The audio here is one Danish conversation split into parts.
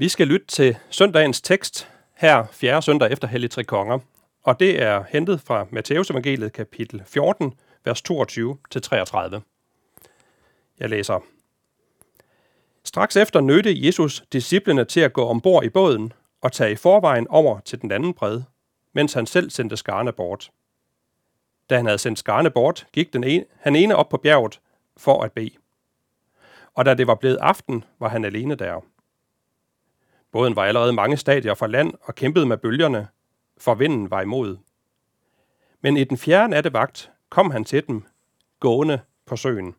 Vi skal lytte til søndagens tekst her fjerde søndag efter Hellig Tre Konger, og det er hentet fra Matteus evangeliet kapitel 14, vers 22-33. Jeg læser. Straks efter nødte Jesus disciplene til at gå ombord i båden og tage i forvejen over til den anden bred, mens han selv sendte skarne bort. Da han havde sendt skarne bort, gik den ene, han ene op på bjerget for at bede. Og da det var blevet aften, var han alene der. Båden var allerede mange stadier fra land og kæmpede med bølgerne, for vinden var imod. Men i den fjerde nattevagt kom han til dem, gående på søen.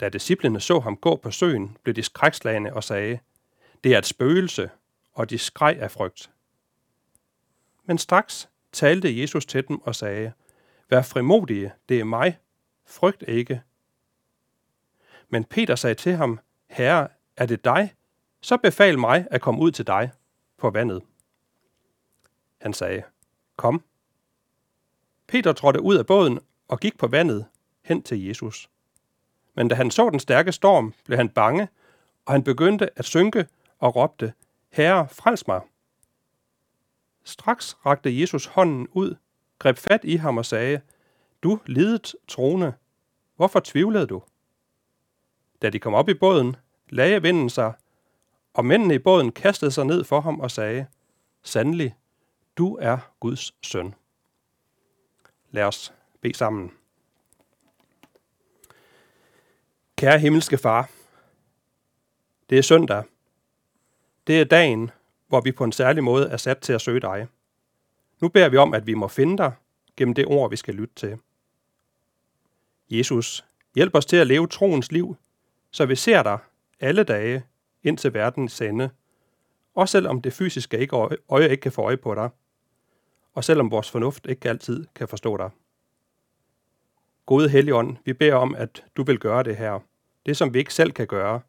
Da disciplene så ham gå på søen, blev de skrækslagende og sagde, det er et spøgelse, og de skreg af frygt. Men straks talte Jesus til dem og sagde, Vær frimodige, det er mig, frygt ikke. Men Peter sagde til ham, Herre, er det dig? Så befal mig at komme ud til dig på vandet. Han sagde, Kom. Peter trådte ud af båden og gik på vandet hen til Jesus. Men da han så den stærke storm, blev han bange, og han begyndte at synke og råbte, Herre, frels mig. Straks rakte Jesus hånden ud, greb fat i ham og sagde, Du lidet trone, hvorfor tvivlede du? Da de kom op i båden, lagde vinden sig, og mændene i båden kastede sig ned for ham og sagde, Sandelig, du er Guds søn. Lad os bede sammen. Kære himmelske far, det er søndag. Det er dagen, hvor vi på en særlig måde er sat til at søge dig. Nu beder vi om, at vi må finde dig gennem det ord, vi skal lytte til. Jesus, hjælp os til at leve troens liv, så vi ser dig alle dage ind til verdens ende, også selvom det fysiske ikke øje, øje ikke kan få øje på dig, og selvom vores fornuft ikke altid kan forstå dig. Gode Helligånd, vi beder om, at du vil gøre det her. Det, som vi ikke selv kan gøre.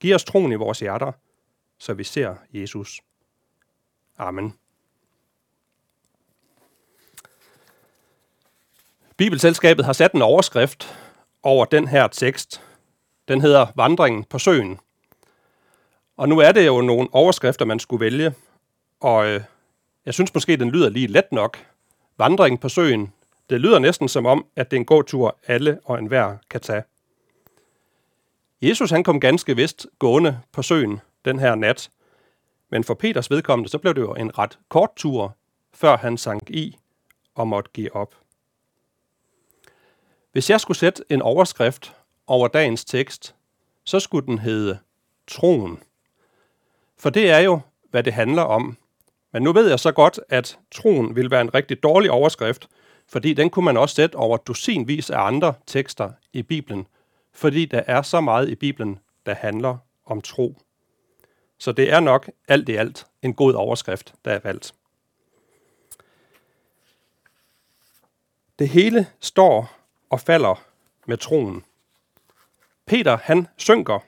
Giv os troen i vores hjerter, så vi ser Jesus. Amen. Bibelselskabet har sat en overskrift over den her tekst. Den hedder Vandringen på søen. Og nu er det jo nogle overskrifter, man skulle vælge, og øh, jeg synes måske, den lyder lige let nok. Vandringen på søen. Det lyder næsten som om, at det er en god tur, alle og enhver kan tage. Jesus han kom ganske vist gående på søen den her nat, men for Peters vedkommende, så blev det jo en ret kort tur, før han sank i og måtte give op. Hvis jeg skulle sætte en overskrift over dagens tekst, så skulle den hedde Troen. For det er jo, hvad det handler om. Men nu ved jeg så godt, at troen vil være en rigtig dårlig overskrift, fordi den kunne man også sætte over dusinvis af andre tekster i Bibelen, fordi der er så meget i Bibelen, der handler om tro. Så det er nok alt i alt en god overskrift, der er valgt. Det hele står og falder med troen. Peter, han synker,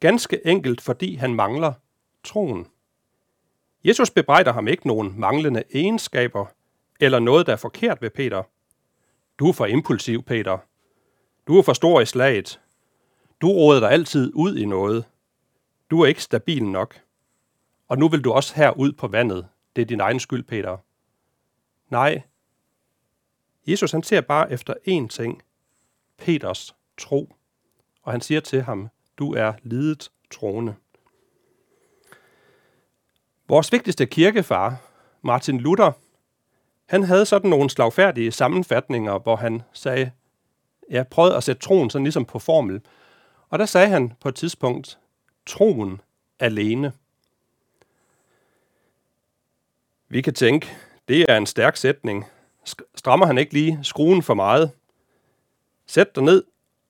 ganske enkelt fordi han mangler troen. Jesus bebrejder ham ikke nogen manglende egenskaber eller noget, der er forkert ved Peter. Du er for impulsiv, Peter. Du er for stor i slaget. Du råder dig altid ud i noget. Du er ikke stabil nok. Og nu vil du også her ud på vandet. Det er din egen skyld, Peter. Nej. Jesus han ser bare efter én ting. Peters tro. Og han siger til ham, du er lidet troende. Vores vigtigste kirkefar, Martin Luther, han havde sådan nogle slagfærdige sammenfatninger, hvor han sagde, jeg prøvede at sætte troen sådan ligesom på formel. Og der sagde han på et tidspunkt, troen alene. Vi kan tænke, det er en stærk sætning. Strammer han ikke lige skruen for meget? Sæt dig ned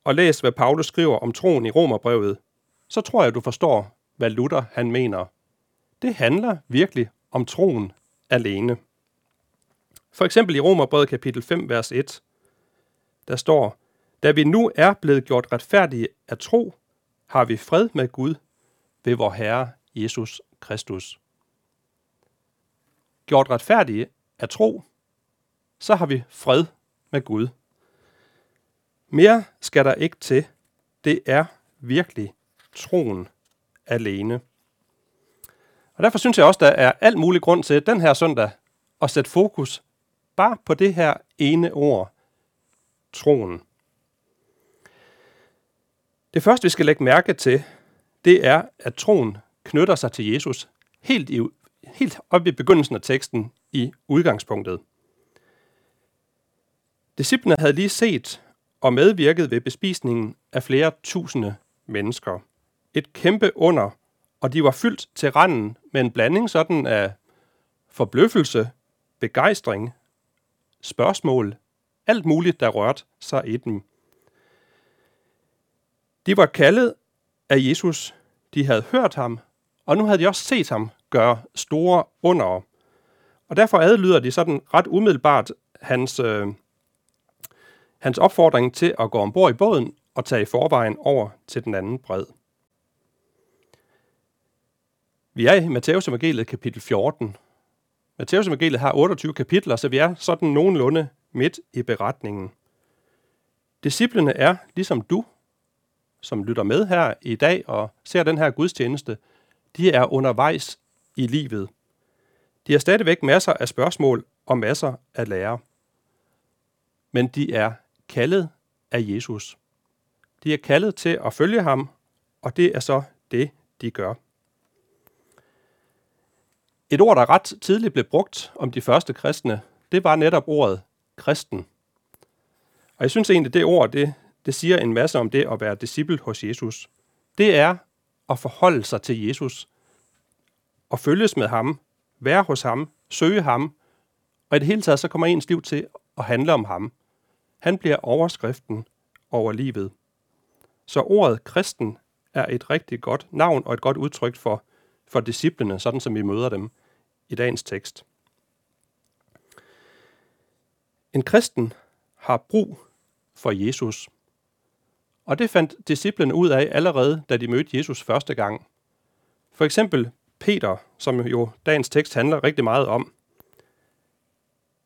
og læs, hvad Paulus skriver om troen i Romerbrevet. Så tror jeg, du forstår, hvad Luther han mener det handler virkelig om troen alene. For eksempel i Romerbrevet kapitel 5, vers 1, der står, Da vi nu er blevet gjort retfærdige af tro, har vi fred med Gud ved vor Herre Jesus Kristus. Gjort retfærdige af tro, så har vi fred med Gud. Mere skal der ikke til. Det er virkelig troen alene. Og derfor synes jeg også, der er alt mulig grund til den her søndag at sætte fokus bare på det her ene ord, troen. Det første, vi skal lægge mærke til, det er, at troen knytter sig til Jesus helt, i, helt op i begyndelsen af teksten i udgangspunktet. Disciplene havde lige set og medvirket ved bespisningen af flere tusinde mennesker. Et kæmpe under, og de var fyldt til randen med en blanding sådan af forbløffelse, begejstring, spørgsmål, alt muligt, der rørte sig i dem. De var kaldet af Jesus, de havde hørt ham, og nu havde de også set ham gøre store under. Og derfor adlyder de sådan ret umiddelbart hans, øh, hans opfordring til at gå ombord i båden og tage i forvejen over til den anden bred. Vi er i Matteus evangeliet kapitel 14. Matteus evangeliet har 28 kapitler, så vi er sådan nogenlunde midt i beretningen. Disciplene er, ligesom du, som lytter med her i dag og ser den her gudstjeneste, de er undervejs i livet. De har stadigvæk masser af spørgsmål og masser af lære. Men de er kaldet af Jesus. De er kaldet til at følge ham, og det er så det, de gør. Et ord, der ret tidligt blev brugt om de første kristne, det var netop ordet kristen. Og jeg synes egentlig, det ord, det, det siger en masse om det at være disciple hos Jesus. Det er at forholde sig til Jesus, og følges med ham, være hos ham, søge ham, og i det hele taget så kommer ens liv til at handle om ham. Han bliver overskriften over livet. Så ordet kristen er et rigtig godt navn og et godt udtryk for, for disciplene, sådan som vi møder dem i dagens tekst. En kristen har brug for Jesus. Og det fandt disciplene ud af allerede, da de mødte Jesus første gang. For eksempel Peter, som jo dagens tekst handler rigtig meget om.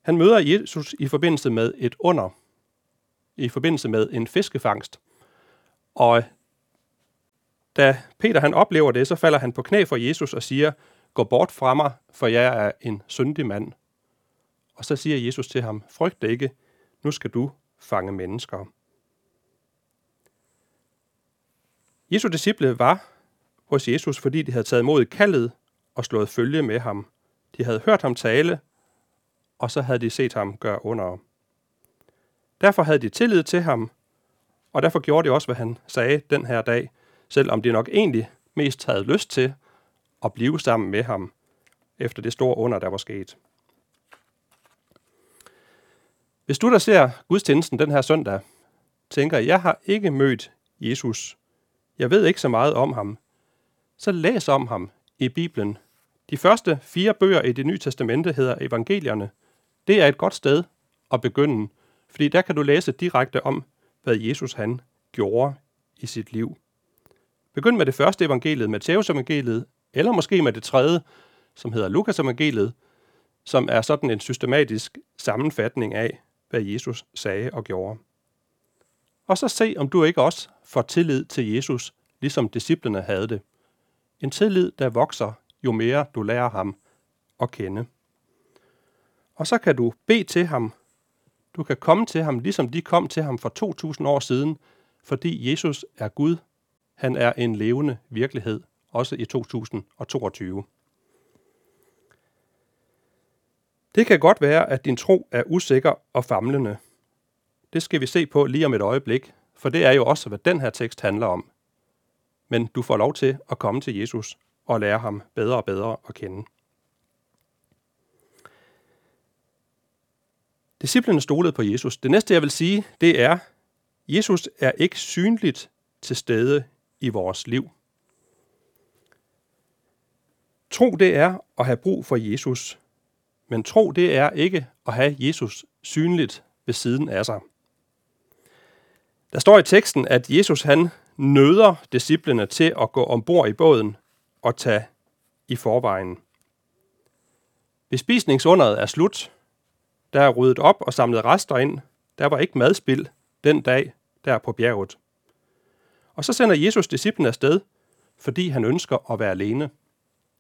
Han møder Jesus i forbindelse med et under, i forbindelse med en fiskefangst. Og da Peter han oplever det, så falder han på knæ for Jesus og siger, gå bort fra mig, for jeg er en syndig mand. Og så siger Jesus til ham, frygt ikke, nu skal du fange mennesker. Jesu disciple var hos Jesus, fordi de havde taget imod kaldet og slået følge med ham. De havde hørt ham tale, og så havde de set ham gøre under. Derfor havde de tillid til ham, og derfor gjorde de også, hvad han sagde den her dag, selvom de nok egentlig mest havde lyst til at blive sammen med ham, efter det store under, der var sket. Hvis du der ser gudstjenesten den her søndag, tænker, jeg har ikke mødt Jesus, jeg ved ikke så meget om ham, så læs om ham i Bibelen. De første fire bøger i det nye testamente hedder evangelierne. Det er et godt sted at begynde, fordi der kan du læse direkte om, hvad Jesus han gjorde i sit liv. Begynd med det første evangeliet, Matteus evangeliet, eller måske med det tredje, som hedder Lukas evangeliet, som er sådan en systematisk sammenfatning af, hvad Jesus sagde og gjorde. Og så se, om du ikke også får tillid til Jesus, ligesom disciplene havde det. En tillid, der vokser, jo mere du lærer ham at kende. Og så kan du bede til ham. Du kan komme til ham, ligesom de kom til ham for 2000 år siden, fordi Jesus er Gud. Han er en levende virkelighed, også i 2022. Det kan godt være, at din tro er usikker og famlende. Det skal vi se på lige om et øjeblik, for det er jo også, hvad den her tekst handler om men du får lov til at komme til Jesus og lære ham bedre og bedre at kende. Disciplerne stolede på Jesus. Det næste, jeg vil sige, det er, Jesus er ikke synligt til stede i vores liv. Tro, det er at have brug for Jesus. Men tro, det er ikke at have Jesus synligt ved siden af sig. Der står i teksten, at Jesus han nøder disciplene til at gå ombord i båden og tage i forvejen. Bespisningsunderet er slut. Der er ryddet op og samlet rester ind. Der var ikke madspild den dag der på bjerget. Og så sender Jesus disciplene afsted, fordi han ønsker at være alene.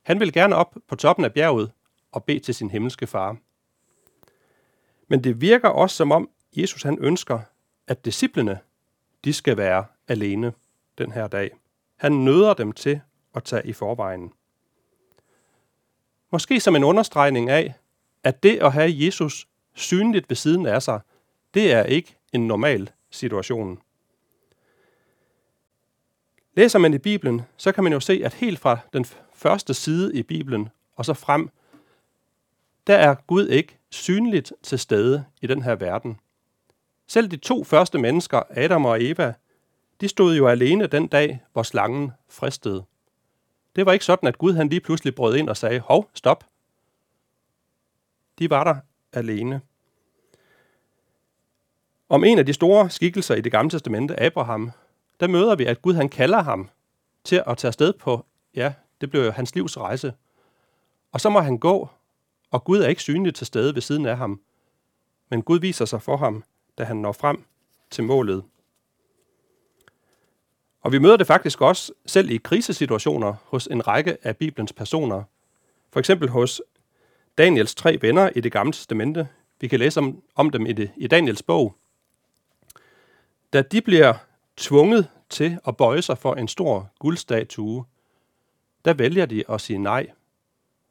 Han vil gerne op på toppen af bjerget og bede til sin himmelske far. Men det virker også som om Jesus han ønsker, at disciplene de skal være alene den her dag. Han nøder dem til at tage i forvejen. Måske som en understregning af, at det at have Jesus synligt ved siden af sig, det er ikke en normal situation. Læser man i Bibelen, så kan man jo se, at helt fra den første side i Bibelen og så frem, der er Gud ikke synligt til stede i den her verden. Selv de to første mennesker, Adam og Eva, de stod jo alene den dag, hvor slangen fristede. Det var ikke sådan, at Gud han lige pludselig brød ind og sagde, hov, stop. De var der alene. Om en af de store skikkelser i det gamle testamente, Abraham, der møder vi, at Gud han kalder ham til at tage afsted på, ja, det blev jo hans livs rejse. Og så må han gå, og Gud er ikke synligt til stede ved siden af ham. Men Gud viser sig for ham, da han når frem til målet. Og vi møder det faktisk også selv i krisesituationer hos en række af Bibelens personer. For eksempel hos Daniels tre venner i det gamle testamente. Vi kan læse om, om dem i, det, i Daniels bog. Da de bliver tvunget til at bøje sig for en stor guldstatue, der vælger de at sige nej.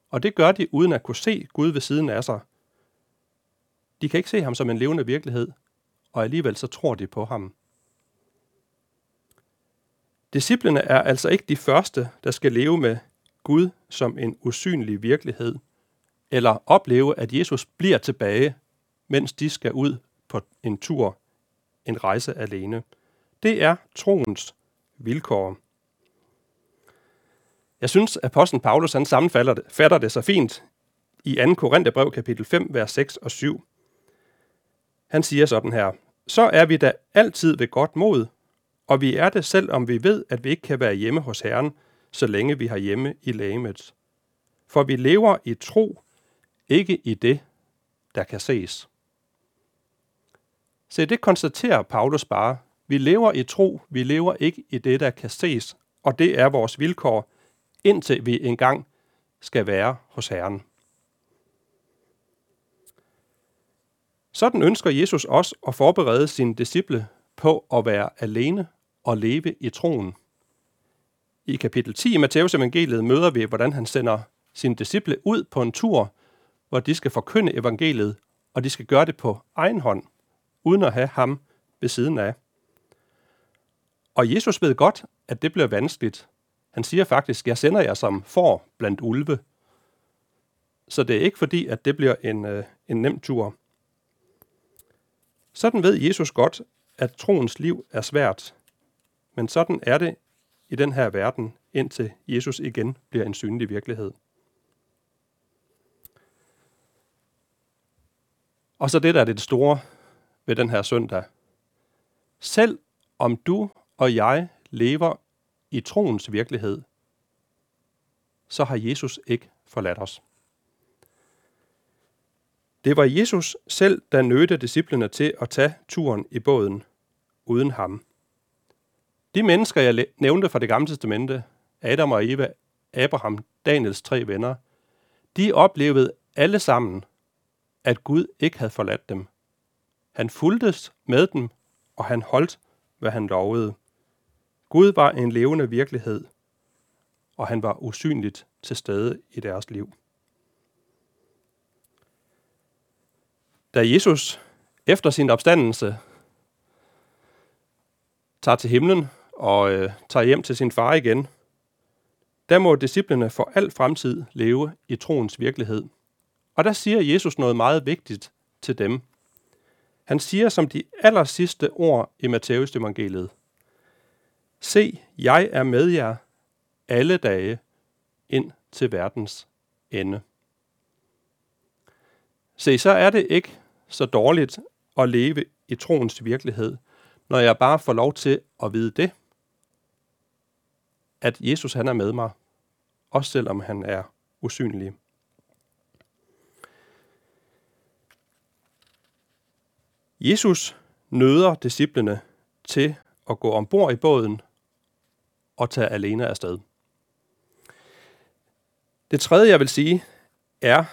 Og det gør de uden at kunne se Gud ved siden af sig. De kan ikke se ham som en levende virkelighed, og alligevel så tror de på ham. Disciplene er altså ikke de første, der skal leve med Gud som en usynlig virkelighed, eller opleve, at Jesus bliver tilbage, mens de skal ud på en tur, en rejse alene. Det er troens vilkår. Jeg synes, at apostlen Paulus han sammenfatter det, fatter det så fint i 2. Korintherbrev kapitel 5, vers 6 og 7. Han siger sådan her, så er vi da altid ved godt mod, og vi er det selv, om vi ved, at vi ikke kan være hjemme hos Herren, så længe vi har hjemme i lægemet. For vi lever i tro, ikke i det, der kan ses. Se, det konstaterer Paulus bare. Vi lever i tro, vi lever ikke i det, der kan ses, og det er vores vilkår, indtil vi engang skal være hos Herren. Sådan ønsker Jesus også at forberede sine disciple på at være alene og leve i troen. I kapitel 10 i Matteus evangeliet møder vi, hvordan han sender sine disciple ud på en tur, hvor de skal forkynde evangeliet, og de skal gøre det på egen hånd, uden at have ham ved siden af. Og Jesus ved godt, at det bliver vanskeligt. Han siger faktisk, jeg sender jer som får blandt ulve. Så det er ikke fordi, at det bliver en, øh, en nem tur. Sådan ved Jesus godt, at troens liv er svært. Men sådan er det i den her verden, indtil Jesus igen bliver en synlig virkelighed. Og så det, der er det store ved den her søndag. Selv om du og jeg lever i troens virkelighed, så har Jesus ikke forladt os. Det var Jesus selv, der nødte disciplene til at tage turen i båden uden ham. De mennesker, jeg nævnte fra det gamle testamente, Adam og Eva, Abraham, Daniels tre venner, de oplevede alle sammen, at Gud ikke havde forladt dem. Han fuldtes med dem, og han holdt, hvad han lovede. Gud var en levende virkelighed, og han var usynligt til stede i deres liv. Da Jesus efter sin opstandelse tager til himlen og øh, tager hjem til sin far igen, der må disciplene for al fremtid leve i troens virkelighed. Og der siger Jesus noget meget vigtigt til dem. Han siger som de aller sidste ord i Matteus evangeliet. Se, jeg er med jer alle dage ind til verdens ende. Se, så er det ikke så dårligt at leve i troens virkelighed, når jeg bare får lov til at vide det, at Jesus han er med mig, også selvom han er usynlig. Jesus nøder disciplene til at gå ombord i båden og tage alene afsted. Det tredje, jeg vil sige, er,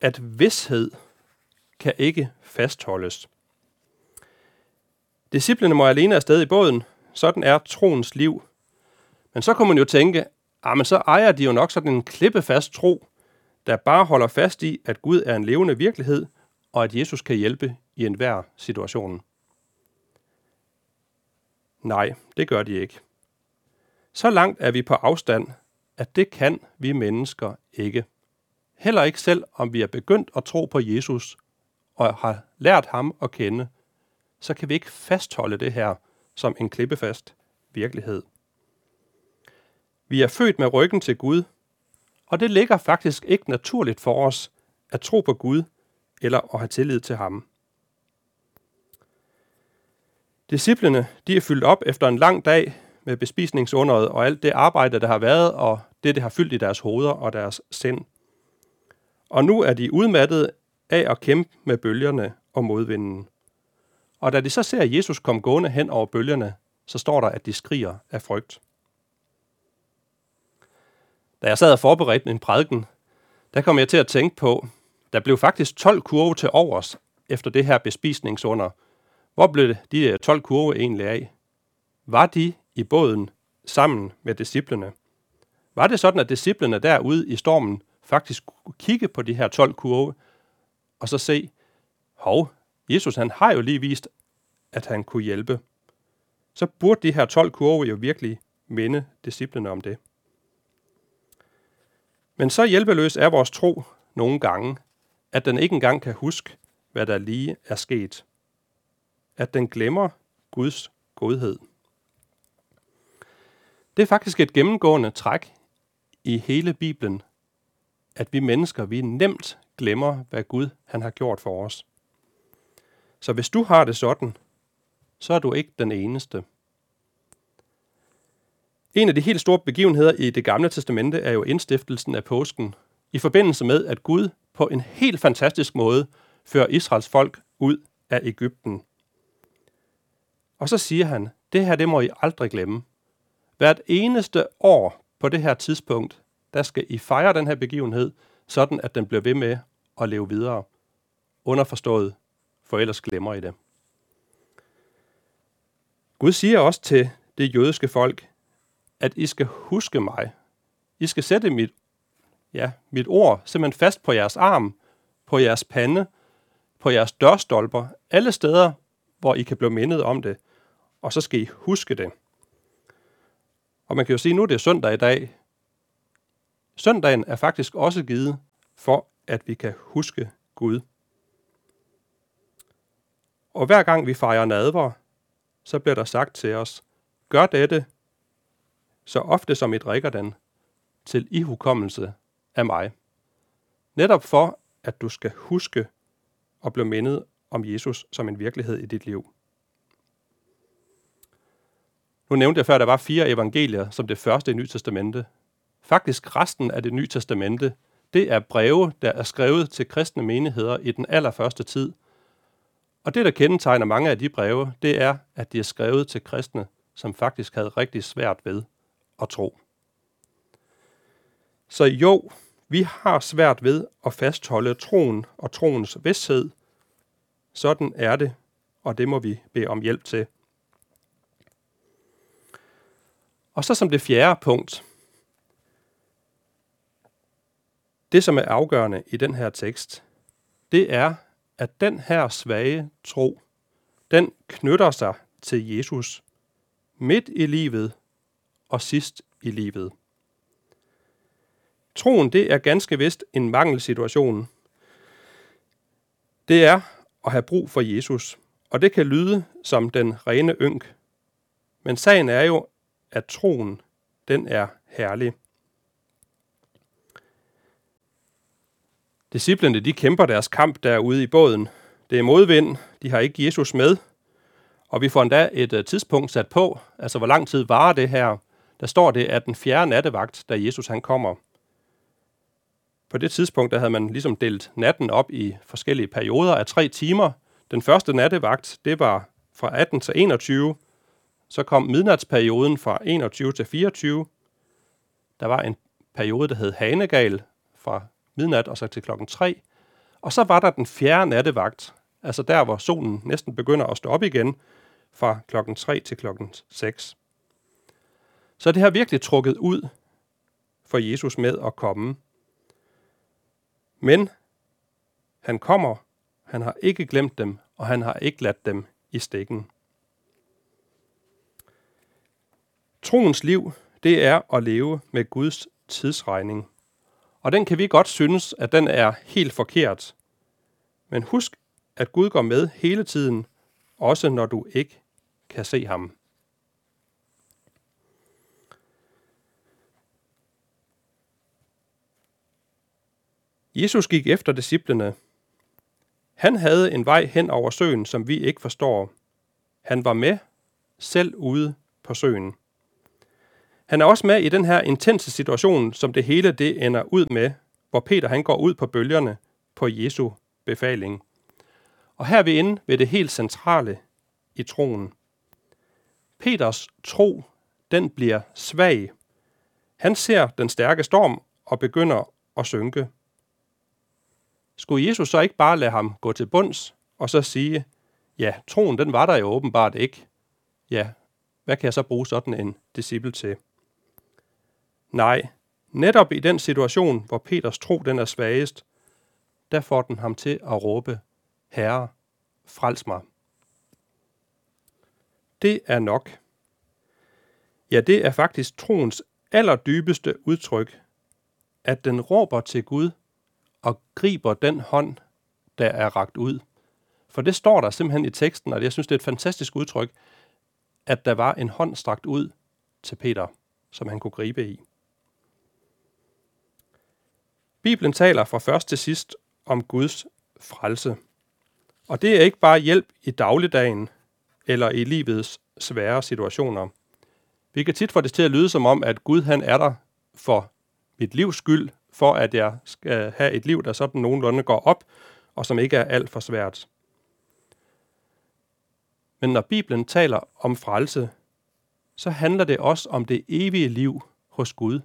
at vidshed kan ikke fastholdes. Disciplene må alene afsted i båden. Sådan er troens liv. Men så kunne man jo tænke, ah, men så ejer de jo nok sådan en klippefast tro, der bare holder fast i, at Gud er en levende virkelighed, og at Jesus kan hjælpe i enhver situation. Nej, det gør de ikke. Så langt er vi på afstand, at det kan vi mennesker ikke. Heller ikke selv, om vi er begyndt at tro på Jesus og har lært ham at kende, så kan vi ikke fastholde det her som en klippefast virkelighed. Vi er født med ryggen til Gud, og det ligger faktisk ikke naturligt for os at tro på Gud eller at have tillid til ham. Disciplene de er fyldt op efter en lang dag med bespisningsunderet og alt det arbejde, der har været, og det, det har fyldt i deres hoveder og deres sind. Og nu er de udmattede af at kæmpe med bølgerne og modvinden. Og da de så ser Jesus komme gående hen over bølgerne, så står der, at de skriger af frygt. Da jeg sad og forberedte en prædiken, der kom jeg til at tænke på, der blev faktisk 12 kurve til overs efter det her bespisningsunder. Hvor blev de 12 kurve egentlig af? Var de i båden sammen med disciplene? Var det sådan, at disciplene derude i stormen faktisk kunne kigge på de her 12 kurve, og så se, hov, Jesus han har jo lige vist, at han kunne hjælpe. Så burde de her 12 kurve jo virkelig minde disciplene om det. Men så hjælpeløs er vores tro nogle gange, at den ikke engang kan huske, hvad der lige er sket. At den glemmer Guds godhed. Det er faktisk et gennemgående træk i hele Bibelen, at vi mennesker, vi nemt glemmer, hvad Gud han har gjort for os. Så hvis du har det sådan, så er du ikke den eneste. En af de helt store begivenheder i det gamle testamente er jo indstiftelsen af påsken, i forbindelse med, at Gud på en helt fantastisk måde fører Israels folk ud af Ægypten. Og så siger han, det her det må I aldrig glemme. Hvert eneste år på det her tidspunkt, der skal I fejre den her begivenhed, sådan at den bliver ved med at leve videre. Underforstået, for ellers glemmer I det. Gud siger også til det jødiske folk, at I skal huske mig. I skal sætte mit, ja, mit ord simpelthen fast på jeres arm, på jeres pande, på jeres dørstolper, alle steder, hvor I kan blive mindet om det, og så skal I huske det. Og man kan jo sige, at nu er det søndag i dag. Søndagen er faktisk også givet for, at vi kan huske Gud. Og hver gang vi fejrer nadver, så bliver der sagt til os, gør dette, så ofte som I drikker den, til ihukommelse af mig. Netop for, at du skal huske og blive mindet om Jesus som en virkelighed i dit liv. Nu nævnte jeg før, at der var fire evangelier som det første i Nye Testamente. Faktisk resten af det Nye Testamente, det er breve, der er skrevet til kristne menigheder i den allerførste tid. Og det, der kendetegner mange af de breve, det er, at de er skrevet til kristne, som faktisk havde rigtig svært ved at tro. Så jo, vi har svært ved at fastholde troen og troens vidshed. Sådan er det, og det må vi bede om hjælp til. Og så som det fjerde punkt. Det, som er afgørende i den her tekst, det er, at den her svage tro, den knytter sig til Jesus midt i livet og sidst i livet. Troen, det er ganske vist en mangelsituation. Det er at have brug for Jesus, og det kan lyde som den rene ynk. Men sagen er jo, at troen, den er herlig. Disciplerne, de kæmper deres kamp derude i båden. Det er modvind, de har ikke Jesus med, og vi får endda et øh, tidspunkt sat på, altså hvor lang tid varer det her. Der står det, at den fjerde nattevagt, da Jesus han kommer. På det tidspunkt, der havde man ligesom delt natten op i forskellige perioder af tre timer. Den første nattevagt, det var fra 18 til 21, så kom midnatsperioden fra 21 til 24. Der var en periode, der hed Hanegal, fra midnat og så til klokken 3. Og så var der den fjerde nattevagt, altså der, hvor solen næsten begynder at stå op igen, fra klokken 3 til klokken 6. Så det har virkelig trukket ud for Jesus med at komme. Men han kommer, han har ikke glemt dem, og han har ikke ladt dem i stikken. Troens liv, det er at leve med Guds tidsregning. Og den kan vi godt synes, at den er helt forkert. Men husk, at Gud går med hele tiden, også når du ikke kan se ham. Jesus gik efter disciplene. Han havde en vej hen over søen, som vi ikke forstår. Han var med, selv ude på søen. Han er også med i den her intense situation, som det hele det ender ud med, hvor Peter han går ud på bølgerne på Jesu befaling. Og her er vi inde ved det helt centrale i troen. Peters tro, den bliver svag. Han ser den stærke storm og begynder at synke. Skulle Jesus så ikke bare lade ham gå til bunds og så sige, ja, troen den var der jo åbenbart ikke. Ja, hvad kan jeg så bruge sådan en disciple til? Nej, netop i den situation, hvor Peters tro den er svagest, der får den ham til at råbe, Herre, frels mig. Det er nok. Ja, det er faktisk troens allerdybeste udtryk, at den råber til Gud og griber den hånd, der er ragt ud. For det står der simpelthen i teksten, og jeg synes, det er et fantastisk udtryk, at der var en hånd strakt ud til Peter, som han kunne gribe i. Bibelen taler fra først til sidst om Guds frelse. Og det er ikke bare hjælp i dagligdagen eller i livets svære situationer. Vi kan tit få det til at lyde som om, at Gud han er der for mit livs skyld, for at jeg skal have et liv, der sådan nogenlunde går op, og som ikke er alt for svært. Men når Bibelen taler om frelse, så handler det også om det evige liv hos Gud,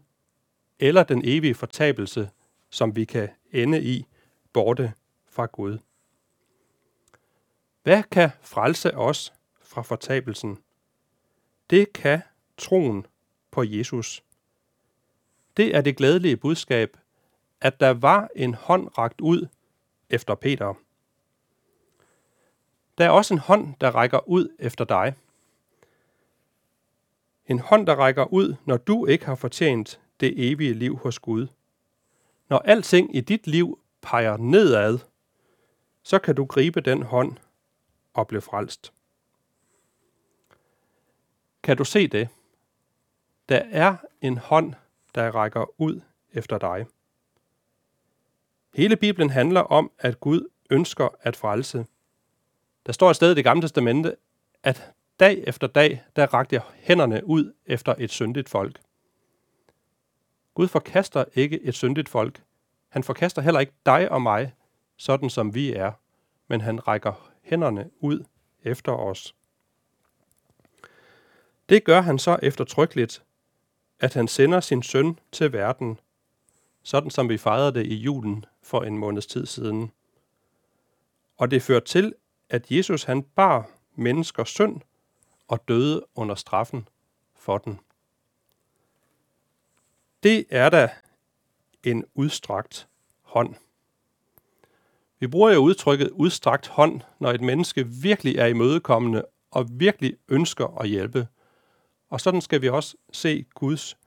eller den evige fortabelse, som vi kan ende i borte fra Gud. Hvad kan frelse os fra fortabelsen? Det kan troen på Jesus. Det er det glædelige budskab, at der var en hånd ragt ud efter Peter. Der er også en hånd, der rækker ud efter dig. En hånd, der rækker ud, når du ikke har fortjent det evige liv hos Gud. Når alting i dit liv peger nedad, så kan du gribe den hånd og blive frelst. Kan du se det? Der er en hånd, der rækker ud efter dig. Hele Bibelen handler om, at Gud ønsker at frelse. Der står et sted i det gamle testamente, at dag efter dag, der rakte jeg hænderne ud efter et syndigt folk. Gud forkaster ikke et syndigt folk. Han forkaster heller ikke dig og mig, sådan som vi er, men han rækker hænderne ud efter os. Det gør han så eftertrykkeligt, at han sender sin søn til verden, sådan som vi fejrede det i julen for en måneds tid siden. Og det fører til, at Jesus han bar menneskers synd og døde under straffen for den. Det er da en udstrakt hånd. Vi bruger jo udtrykket udstrakt hånd, når et menneske virkelig er imødekommende og virkelig ønsker at hjælpe. Og sådan skal vi også se Guds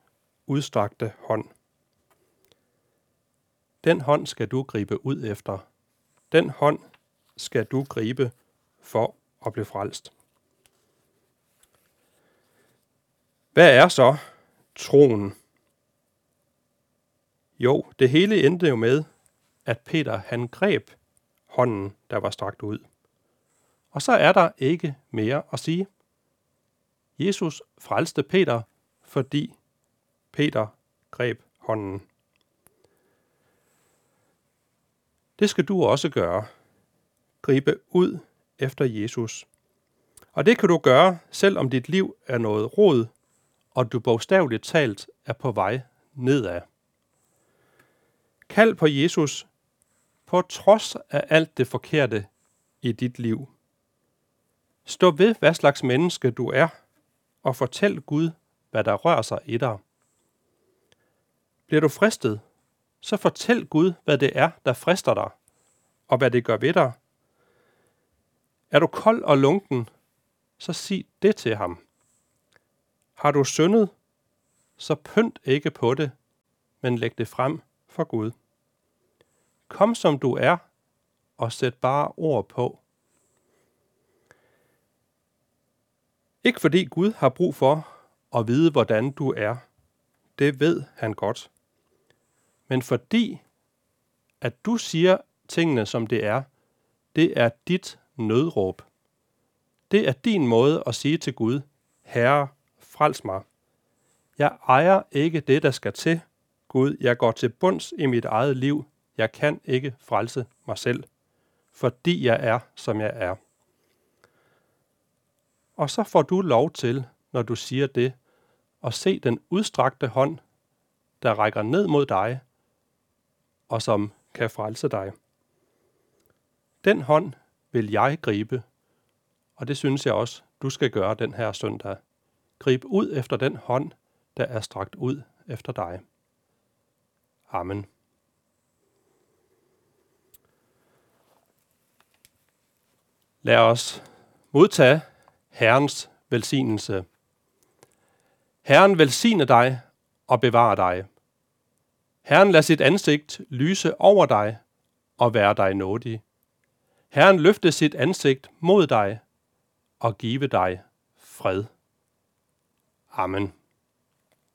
udstrakte hånd. Den hånd skal du gribe ud efter. Den hånd skal du gribe for at blive frelst. Hvad er så troen? Jo, det hele endte jo med, at Peter han greb hånden, der var strakt ud. Og så er der ikke mere at sige. Jesus frelste Peter, fordi Peter greb hånden. Det skal du også gøre. Gribe ud efter Jesus. Og det kan du gøre, selvom dit liv er noget rod, og du bogstaveligt talt er på vej nedad. Kald på Jesus på trods af alt det forkerte i dit liv. Stå ved, hvad slags menneske du er, og fortæl Gud, hvad der rører sig i dig. Bliver du fristet, så fortæl Gud, hvad det er, der frister dig, og hvad det gør ved dig. Er du kold og lunken, så sig det til ham. Har du syndet, så pynt ikke på det, men læg det frem for Gud. Kom som du er, og sæt bare ord på. Ikke fordi Gud har brug for at vide, hvordan du er. Det ved han godt. Men fordi, at du siger tingene, som det er, det er dit nødråb. Det er din måde at sige til Gud, Herre, frels mig. Jeg ejer ikke det, der skal til. Gud, jeg går til bunds i mit eget liv. Jeg kan ikke frelse mig selv, fordi jeg er, som jeg er. Og så får du lov til, når du siger det, at se den udstrakte hånd, der rækker ned mod dig, og som kan frelse dig. Den hånd vil jeg gribe, og det synes jeg også, du skal gøre den her søndag. Grib ud efter den hånd, der er strakt ud efter dig. Amen. Lad os modtage Herrens velsignelse. Herren velsigne dig og bevare dig. Herren lad sit ansigt lyse over dig og være dig nådig. Herren løfte sit ansigt mod dig og give dig fred. Amen.